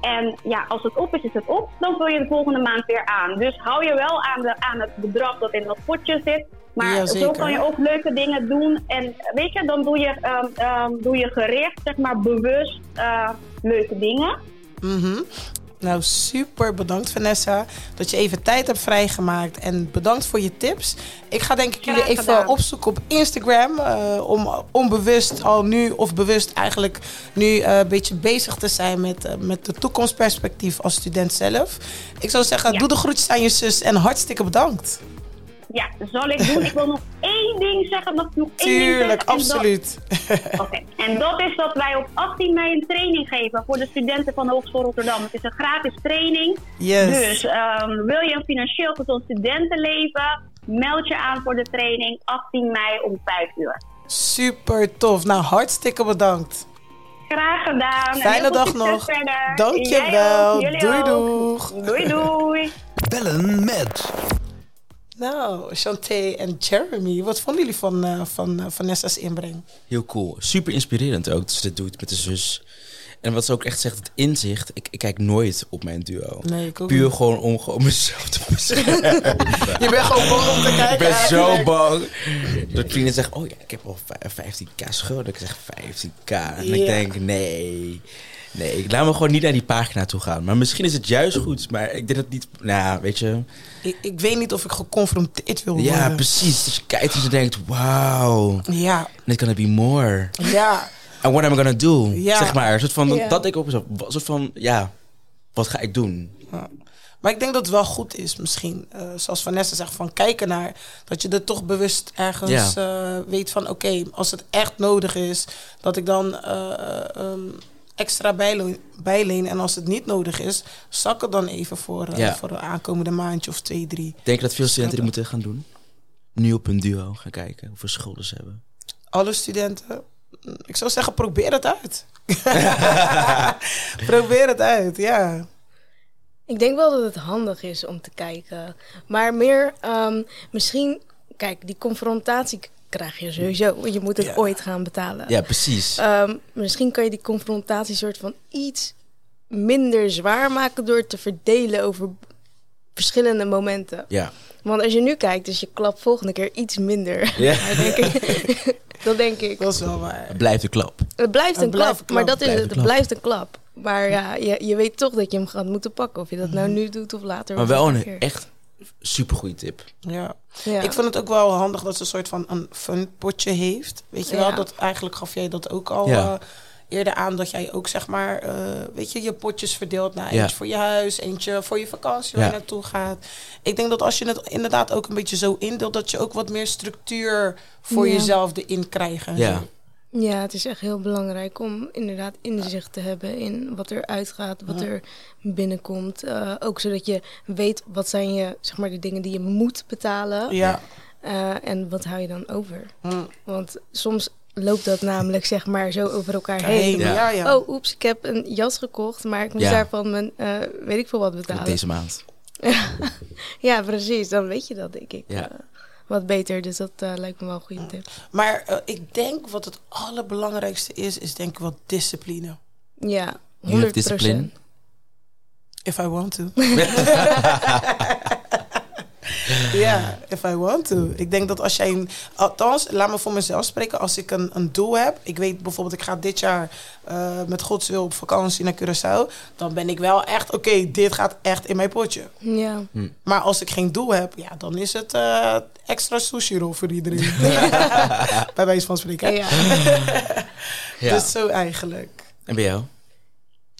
C: En ja, als het op is, is het op. Dan vul je de volgende maand weer aan. Dus hou je wel aan, de, aan het bedrag dat in dat potje zit. Maar
D: ja,
C: zo kan je ook leuke dingen doen. En weet je, dan doe je, um, um, doe je gericht, zeg maar bewust uh, leuke dingen.
D: Mm -hmm. Nou, super bedankt Vanessa dat je even tijd hebt vrijgemaakt. En bedankt voor je tips. Ik ga denk ik jullie even opzoeken op Instagram. Uh, om onbewust al nu, of bewust eigenlijk nu uh, een beetje bezig te zijn met, uh, met de toekomstperspectief als student zelf. Ik zou zeggen, ja. doe de groetjes aan je zus en hartstikke bedankt.
C: Ja, zal ik doen. Ik wil nog één ding zeggen. Nog, nog één
D: Tuurlijk,
C: ding
D: absoluut.
C: Oké, okay. en dat is dat wij op 18 mei een training geven voor de studenten van de Hogeschool Rotterdam. Het is een gratis training.
D: Yes.
C: Dus um, wil je een financieel gezond studentenleven, meld je aan voor de training 18 mei om 5 uur.
D: Super tof. Nou, hartstikke bedankt.
C: Graag gedaan.
D: Fijne dag nog.
C: Verder.
D: Dankjewel. Doei doeg.
C: Doei doei.
E: Bellen met...
D: Nou, Chanté en Jeremy, wat vonden jullie van, uh, van uh, Vanessa's inbreng?
B: Heel cool. Super inspirerend ook dat ze dit doet met de zus. En wat ze ook echt zegt, het inzicht. Ik, ik kijk nooit op mijn duo.
D: Nee, ik ook
B: Puur
D: niet.
B: gewoon om mezelf te beschermen.
D: Je bent gewoon bang om te kijken.
B: Ik ben
D: eigenlijk.
B: zo bang. Dat vrienden zeggen, oh ja, ik heb al 15k schulden. Ik zeg 15k. En ik denk, nee. Nee, ik laat me gewoon niet naar die pagina toe gaan. Maar misschien is het juist goed. Maar ik denk dat niet... Nou, weet je...
D: Ik, ik weet niet of ik geconfronteerd wil worden.
B: Ja, precies. Dus je kijkt en je denkt, wauw.
D: Ja,
B: Dit gonna be more.
D: ja.
B: And what am I gonna do?
D: Ja.
B: Zeg maar, een soort van,
A: Ja.
B: dat ik ook zo, een soort van, ja, wat ga ik doen?
D: Ja. Maar ik denk dat het wel goed is, misschien, eh, zoals Vanessa zegt, van kijken naar dat je er toch bewust ergens eh, weet van, oké, als het echt nodig is, dat ik dan eh, um, extra bijleen, bijleen. En als het niet nodig is, zak het dan even voor, eh,
B: Ja.
D: voor een aankomende maandje of twee, drie.
B: Denk je dat veel studenten dit moeten gaan doen? Nu op hun duo gaan kijken hoeveel schulden ze hebben.
D: Alle studenten, ik zou zeggen, probeer het uit. probeer het uit, ja.
A: Ik denk wel dat het handig is om te kijken. Maar meer, um, misschien kijk, die confrontatie krijg je sowieso. Je moet het
D: Ja.
A: ooit gaan betalen.
B: Ja, precies.
A: Ehm, misschien kan je die confrontatie soort van iets minder zwaar maken door het te verdelen over verschillende momenten.
B: ja.
A: Want als je nu kijkt, is je klap volgende keer iets minder.
B: Ja.
A: Denk ik. dat denk ik.
D: Dat is wel waar.
B: Het blijft een klap.
A: Het blijft een klap, maar dat is het. blijft een klap. Maar ja, je, je weet toch dat je hem gaat moeten pakken. Of je dat nou nu doet of later.
B: Maar wel
A: een
B: een
A: keer.
B: echt supergoeie tip.
D: Ja.
A: Ja.
D: Ik vond het ook wel handig dat ze een soort van een fun potje heeft. Weet je wel, dat eigenlijk gaf jij dat ook al
B: Ja.
D: eh, eerder aan. Dat jij ook zeg maar, eh, weet je, je potjes verdeelt. naar
B: Ja.
D: eentje voor je huis, eentje voor je vakantie waar
B: Ja.
D: je naartoe gaat. Ik denk dat als je het inderdaad ook een beetje zo indeelt, dat je ook wat meer structuur voor
A: Ja.
D: jezelf erin krijgt. en
B: Ja.
D: zo.
A: Ja, het is echt heel belangrijk om inderdaad inzicht te hebben in wat er uitgaat, wat er binnenkomt. Eh, ook zodat je weet wat zijn je, zeg maar, de dingen die je moet betalen.
D: Ja.
A: Eh, en wat hou je dan over?
D: Hm.
A: Want soms loopt dat namelijk, zeg maar, zo over elkaar
D: Heen.
B: Ja.
D: Ja, ja.
A: Oh, oeps, ik heb een jas gekocht, maar ik moest
B: Ja.
A: daarvan mijn, eh, weet ik veel wat betalen.
B: Deze maand.
A: Ja, precies. Dan weet je dat, denk ik.
B: Ja.
A: Wat beter, dus dat eh, lijkt me wel een goede tip.
D: Maar eh, ik denk wat het allerbelangrijkste is, is denk ik wel discipline.
A: Ja, 100%.
B: You have discipline.
D: If I want to. Ja, if I want to. Ik denk dat als jij een... Althans, laat me voor mezelf spreken. Als ik een, een doel heb. Ik weet bijvoorbeeld, ik ga dit jaar eh, met Gods wil op vakantie naar Curaçao. Dan ben ik wel echt, oké, dit gaat echt in mijn potje.
A: Ja.
D: Maar als ik geen doel heb, ja, dan is het eh, extra sushi roll voor iedereen. Bij wijze van spreken.
A: ja.
B: Ja.
D: Dus zo eigenlijk.
B: En bij jou?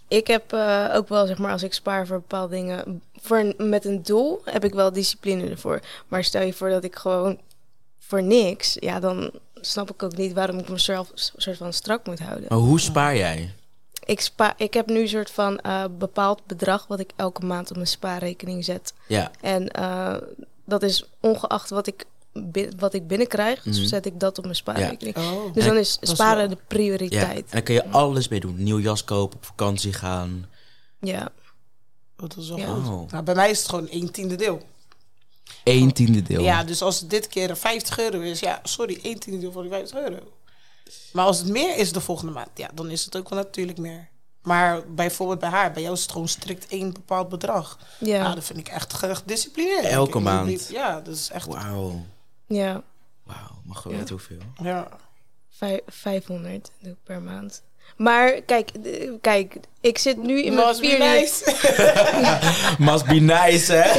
A: Ik heb eh, ook wel, zeg maar, als ik spaar voor bepaalde dingen, voor een- met een doel, heb ik wel discipline ervoor. Maar stel je voor dat ik gewoon voor niks, ja, dan snap ik ook niet waarom ik mezelf soort van strak moet houden.
B: Maar hoe spaar jij?
A: Ik, spa ik heb nu een soort van eh, bepaald bedrag wat ik elke maand op mijn spaarrekening zet.
B: Ja.
A: En eh, dat is ongeacht wat ik, wat ik binnenkrijg,
B: Mhm.
A: zet ik dat op mijn spaarrekening.
D: Oh.
A: Dus dan is sparen
D: wel-
A: de
B: ja.
A: prioriteit.
B: En dan kun je alles mee doen. Nieuw jas kopen, op vakantie gaan.
A: Ja.
D: Dat is wel
A: Ja.
D: goed.
B: Oh.
D: Nou, bij mij is het gewoon een tiende deel.
B: Eén tiende deel.
D: Ja, dus als het dit keer 50 euro is, ja, sorry, één tiende deel voor die 50 euro. Maar als het meer is de volgende maand, ja, dan is het ook wel natuurlijk meer. Maar bijvoorbeeld bij haar, bij jou is het gewoon strikt één bepaald bedrag. Ja,
A: Ja.
D: dat vind ik echt gedisciplineerd.
B: Elke maand.
D: Ja, dat is echt.
B: Wauw.
A: Ja.
B: Wauw.
A: Ja.
B: weten hoeveel.
D: Ja.
A: Vijf, 500 doe ik per maand. Maar kijk, kijk, ik zit nu in mijn
D: Must be
A: vierde...
D: nice.
B: Must be nice, hè?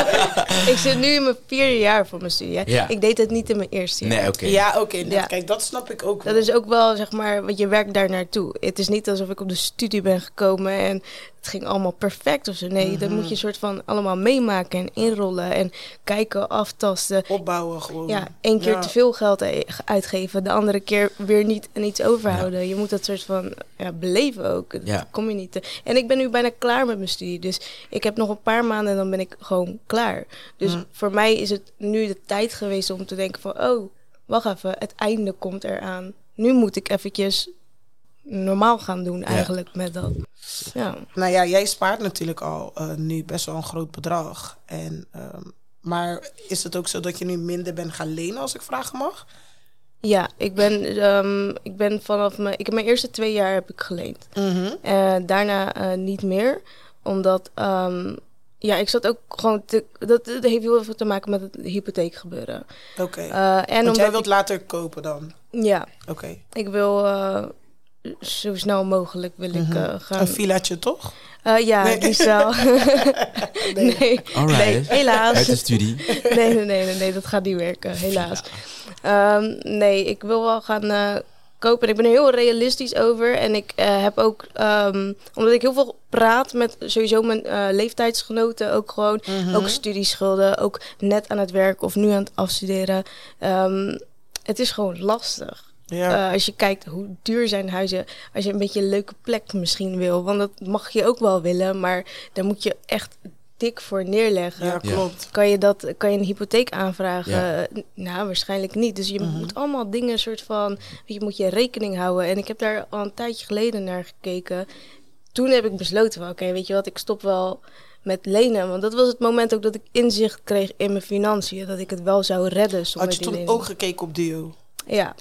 A: Ik zit nu in mijn vierde jaar voor mijn studie.
B: Ja.
A: Ik deed het niet in mijn eerste jaar.
B: Nee, oké.
D: Ja, oké.
A: Ja.
D: Kijk, dat snap ik ook wel.
A: Dat is ook wel, zeg maar, want je werkt daar naartoe. Het is niet alsof ik op de studie ben gekomen en het ging allemaal perfect of zo. Nee, dat moet je soort van allemaal meemaken en inrollen en kijken, aftasten.
D: opbouwen gewoon.
A: Ja, één keer
D: Ja.
A: te veel geld e- uitgeven, de andere keer weer niet en iets overhouden. Je moet dat soort van ja, beleven ook. Dat kom je niet te. En ik ben nu bijna klaar met mijn studie, dus ik heb nog een paar maanden en dan ben ik gewoon klaar. Dus
D: Mm.
A: voor mij is het nu de tijd geweest om te denken van, oh, wacht even, het einde komt eraan. Nu moet ik eventjes normaal gaan doen eigenlijk met dat. Ja.
D: Nou ja, jij spaart natuurlijk al eh, nu best wel een groot bedrag. En, ehm, maar is het ook zo dat je nu minder bent gaan lenen, als ik vragen mag?
A: Ja, ik ben, ehm, ik ben vanaf mijn, ik heb mijn eerste twee jaar heb ik geleend. Eh, daarna eh, niet meer, omdat ehm, ja, ik zat ook gewoon te, dat, dat heeft heel veel te maken met het hypotheekgebeuren.
D: Oké.
A: Eh en
D: Want
A: omdat
D: jij wilt
A: ik-
D: later kopen dan?
A: ja,
D: Oké.
A: ik wil zo snel mogelijk wil ik eh, gaan.
D: Een villaatje toch?
A: Eh, ja,
D: Nee.
A: die nee. Nee, helaas.
B: Uit de studie.
A: nee, nee, nee, nee, nee, dat gaat niet werken, helaas. Ehm, nee, ik wil wel gaan eh, kopen. En ik ben er heel realistisch over. En ik eh, heb ook, ehm, omdat ik heel veel praat met sowieso mijn eh, leeftijdsgenoten, ook gewoon, ook studieschulden, ook net aan het werk of nu aan het afstuderen. Ehm, het is gewoon lastig.
D: Ja.
A: Eh, als je kijkt hoe duur zijn huizen, als je een beetje een leuke plek misschien wil, want dat mag je ook wel willen, maar daar moet je echt dik voor neerleggen.
D: ja,
B: Ja.
D: klopt.
A: Kan je, dat, kan je een hypotheek aanvragen?
B: Ja.
A: Eh, Nou, waarschijnlijk niet. Dus je
D: Mhm.
A: moet allemaal dingen soort van... Je moet je rekening houden. En ik heb daar al een tijdje geleden naar gekeken. Toen heb ik besloten van... Oké, weet je wat? Ik stop wel met lenen. Want dat was het moment ook dat ik inzicht kreeg in mijn financiën. Dat ik het wel zou redden zonder
D: Had je
A: die
D: toen ook gekeken op Duo?
A: Ja,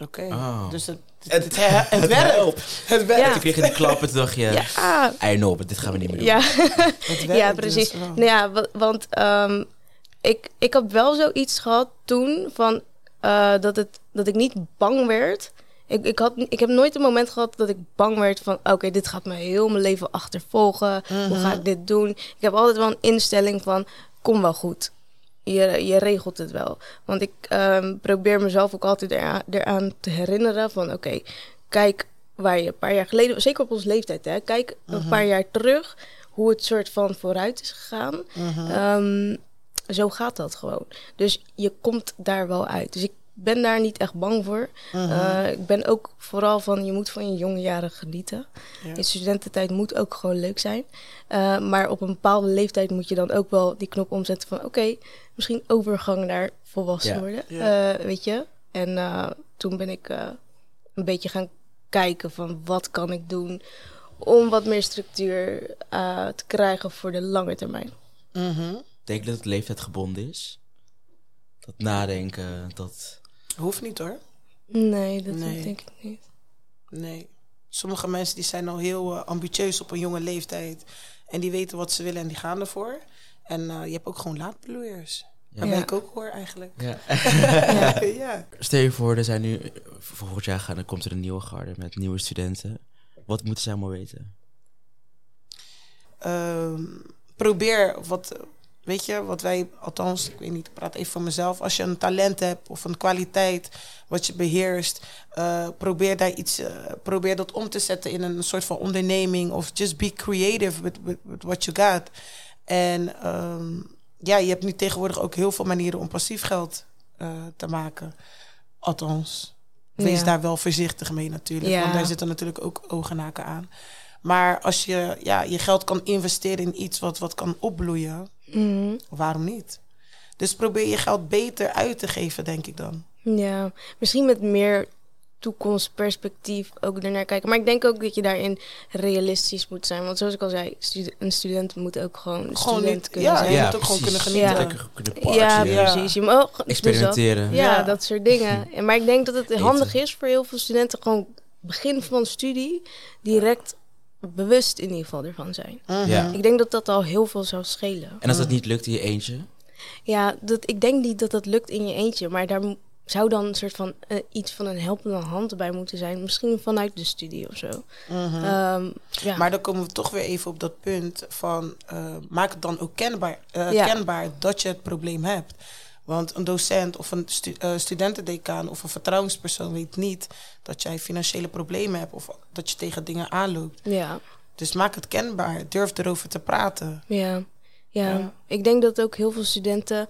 D: Oké.
B: Oh.
D: Dus het, het, het, het werkt. Het werkt.
A: Ja.
B: Toen kreeg je die klap en toen dacht je,
A: ja, ah,
B: I know, but dit gaan we niet meer doen.
A: ja. Ja
D: dus
A: precies. nou ja, wa- want ehm, ik, ik had wel zoiets gehad toen van eh, dat, het, dat ik niet bang werd. Ik, ik, had, ik heb nooit een moment gehad dat ik bang werd van... oké, dit gaat me heel mijn leven achtervolgen. Hoe ga ik dit doen? Ik heb altijd wel een instelling van... kom wel goed. Je, je regelt het wel. Want ik ehm, probeer mezelf ook altijd eraan, eraan te herinneren van... oké, kijk waar je een paar jaar geleden... zeker op onze leeftijd, hè. Kijk een paar jaar terug hoe het soort van vooruit is gegaan. Ehm, zo gaat dat gewoon. Dus je komt daar wel uit. Dus ik ben daar niet echt bang voor. Eh, ik ben ook vooral van, je moet van je jonge jaren genieten.
D: Ja.
A: Je studententijd moet ook gewoon leuk zijn. Eh, maar op een bepaalde leeftijd moet je dan ook wel die knop omzetten van... oké, misschien overgang naar volwassen
B: Ja.
A: worden,
D: Ja.
A: eh, weet je. En eh, toen ben ik eh, een beetje gaan kijken van wat kan ik doen... om wat meer structuur eh, te krijgen voor de lange termijn.
D: Mhm.
B: Denk dat het leeftijd gebonden is? Dat nadenken, dat...
D: Hoeft niet hoor.
A: Nee, dat
D: Nee.
A: denk ik niet.
D: Nee. Sommige mensen die zijn al heel eh, ambitieus op een jonge leeftijd. En die weten wat ze willen en die gaan ervoor. En eh, je hebt ook gewoon laadbloeiers. Daar ben
A: Ja.
D: ik ook hoor eigenlijk.
B: Ja.
D: ja.
B: Stel je voor, er zijn nu... Volgend jaar gaan, dan komt er een nieuwe garde met nieuwe studenten. Wat moeten zij allemaal weten?
D: Ehm, probeer wat, weet je, wat wij, althans, ik weet niet, ik praat even voor mezelf. Als je een talent hebt of een kwaliteit wat je beheerst, eh, probeer daar iets, eh, probeer dat om te zetten in een soort van onderneming of just be creative with, with, with what you got. En ehm, ja, je hebt nu tegenwoordig ook heel veel manieren om passief geld eh, te maken. Althans, wees
A: Ja.
D: daar wel voorzichtig mee natuurlijk,
A: Ja.
D: want daar zitten natuurlijk ook ogen en aan. Maar als je ja, je geld kan investeren in iets wat, wat kan opbloeien,
A: Mhm.
D: waarom niet? Dus probeer je geld beter uit te geven, denk ik dan.
A: Ja, misschien met meer toekomstperspectief ook ernaar kijken. Maar ik denk ook dat je daarin realistisch moet zijn. Want zoals ik al zei, een student moet ook gewoon student
D: niet-
A: kunnen
D: ja,
A: zijn.
D: je moet ook gewoon kunnen genieten.
A: Ja. Ja,
D: Ja.
A: precies. Je mag dus
B: experimenteren.
A: ja,
D: Ja.
A: dat soort dingen. En, maar ik denk dat het handig is voor heel veel studenten gewoon begin van studie direct bewust in ieder geval ervan zijn.
D: Mhm.
B: Ja.
A: Ik denk dat dat al heel veel zou schelen.
B: En als dat niet lukt in je eentje?
A: Ja, dat, ik denk niet dat dat lukt in je eentje, maar daar zou dan een soort van eh, iets van een helpende hand bij moeten zijn. Misschien vanuit de studie of zo.
D: Mhm.
A: Ehm, ja.
D: Maar dan komen we toch weer even op dat punt van eh, maak het dan ook kenbaar, eh,
A: Ja.
D: kenbaar dat je het probleem hebt. Want een docent of een stu eh, studentendecaan of een vertrouwenspersoon weet niet dat jij financiële problemen hebt of dat je tegen dingen aanloopt.
A: ja,
D: Dus maak het kenbaar, durf erover te praten.
A: ja, ja,
D: Ja.
A: Ik denk dat ook heel veel studenten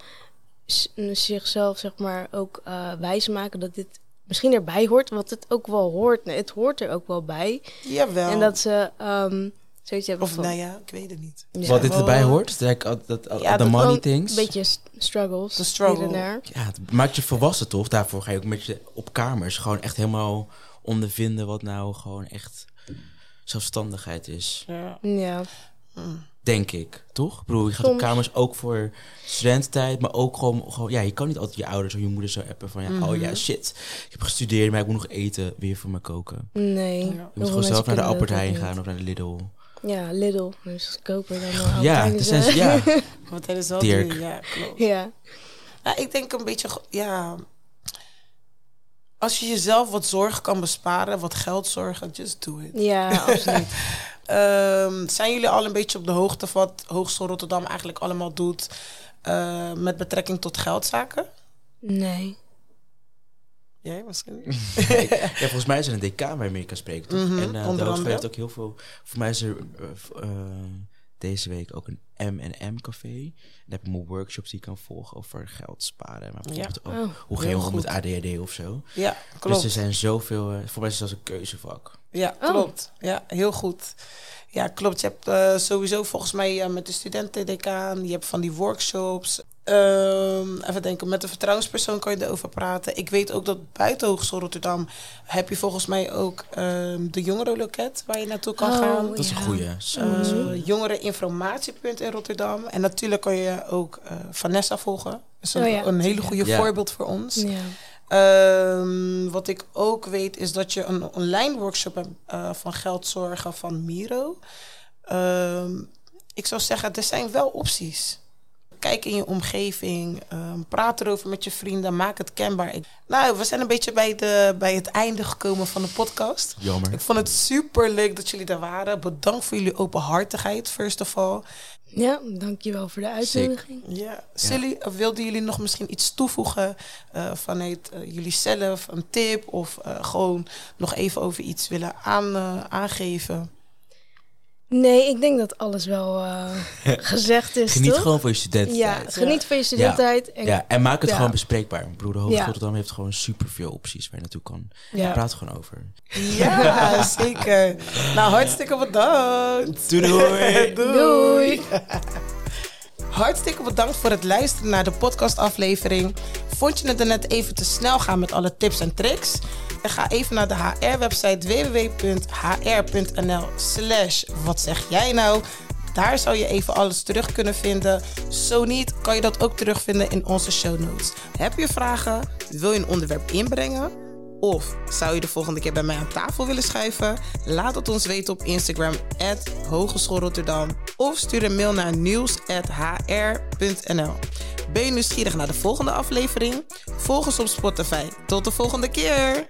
A: zichzelf zeg maar ook eh wijsmaken dat dit misschien erbij hoort, wat het ook wel hoort. Nee, het hoort er ook wel bij.
D: Jawel.
A: En dat ze ehm zoiets hebben
D: Of
A: van...
D: nou ja, ik weet het niet.
A: ja,
B: Wat dit erbij hoort? Dat, dat, dat,
D: Ja,
B: the
D: dat
B: money things.
A: Een beetje struggles.
D: De struggle.
B: Ja, het maakt je volwassen toch? Daarvoor ga je ook met je op kamers gewoon echt helemaal ondervinden wat nou gewoon echt zelfstandigheid is.
D: Ja.
A: Ja.
B: Denk ik, toch? Ik bedoel, je gaat op kamers ook voor studententijd, maar ook gewoon, gewoon, ja, je kan niet altijd je ouders of je moeder zo appen van, ja, oh ja, shit, ik heb gestudeerd, maar ik moet nog eten, weer voor me koken.
A: Nee.
D: Je
B: moet gewoon zelf naar de Albert Heijn gaan of naar de Lidl.
A: Ja, Lidl. Dus goedkoper dan uh,
B: Ja, het is, ja.
D: Want dat is wel
B: Dirk.
D: Ja, klopt.
A: Ja.
D: Ik denk een beetje, ja. Als je jezelf wat zorg kan besparen, wat geld zorgen, just do it.
A: Ja, absoluut.
D: Ehm, zijn jullie al een beetje op de hoogte van wat Hogeschool Rotterdam eigenlijk allemaal doet eh, met betrekking tot geldzaken?
A: Nee.
D: Jij misschien?
B: ja, volgens mij is er een decaan waarmee je kan spreken, toch?
D: Mhm,
B: en uh,
D: andere.
B: heeft ook heel veel, voor mij is er eh, eh, deze week ook een M&M café. En daar heb ik mijn workshops die ik kan volgen over geld sparen. Maar bijvoorbeeld ook,
A: Oh,
B: hoe ga je om met
D: goed.
B: ADHD of zo.
D: Ja,
B: Dus
D: klopt.
B: er zijn zoveel, eh, voor mij is het zelfs een keuzevak.
D: Ja,
A: Oh.
D: klopt. Ja, heel goed. Ja, klopt. Je hebt eh, sowieso volgens mij eh, met de studentendecaan, je hebt van die workshops. Ehm, even denken, met een vertrouwenspersoon kan je erover praten. Ik weet ook dat buiten Hogeschool Rotterdam heb je volgens mij ook ehm, de jongerenloket waar je naartoe kan
A: Oh,
D: gaan.
B: Dat is een goeie. Zo.
D: Uh, jongereninformatiepunt in Rotterdam. En natuurlijk kan je ook eh, Vanessa volgen. Dat is een,
A: Oh ja,
D: een hele goede
B: Ja.
D: voorbeeld voor ons.
A: Ja.
D: Ehm, wat ik ook weet is dat je een online workshop hebt eh, van geldzorgen van Miro. Ehm, ik zou zeggen, er zijn wel opties. Kijk in je omgeving, ehm, praat erover met je vrienden, maak het kenbaar. Ik- nou, we zijn een beetje bij, de, bij het einde gekomen van de podcast.
B: Jammer.
D: Ik vond het super leuk dat jullie er waren. Bedankt voor jullie openhartigheid, first of all.
A: ja, dankjewel voor de uitnodiging.
D: Ja. Silly, of wilden jullie nog misschien iets toevoegen eh, vanuit eh, jullie zelf, een tip of eh, gewoon nog even over iets willen aan, eh, aangeven?
A: Nee, ik denk dat alles wel eh, gezegd is,
B: Geniet
A: toch?
B: gewoon van je studententijd.
A: Ja, geniet van je studententijd. En,
B: Ja, en maak het
A: Ja.
B: gewoon bespreekbaar. Hogeschool
A: Ja.
B: Rotterdam heeft gewoon superveel opties waar je naartoe kan.
A: Ja.
B: Praat gewoon over.
D: Ja, zeker. Nou, hartstikke bedankt.
B: Doei doei!
A: Doei!
D: Hartstikke bedankt voor het luisteren naar de podcastaflevering. Vond je het er net even te snel gaan met alle tips en tricks? Ga even naar de HR-website www.hr.nl slash wat zeg jij nou? Daar zou je even alles terug kunnen vinden. Zo niet, kan je dat ook terugvinden in onze show notes. Heb je vragen? Wil je een onderwerp inbrengen? Of zou je de volgende keer bij mij aan tafel willen schuiven? Laat het ons weten op Instagram, Hogeschool Rotterdam. Of stuur een mail naar nieuws.hr.nl. Ben je nieuwsgierig naar de volgende aflevering? Volg ons op Spotify. Tot de volgende keer!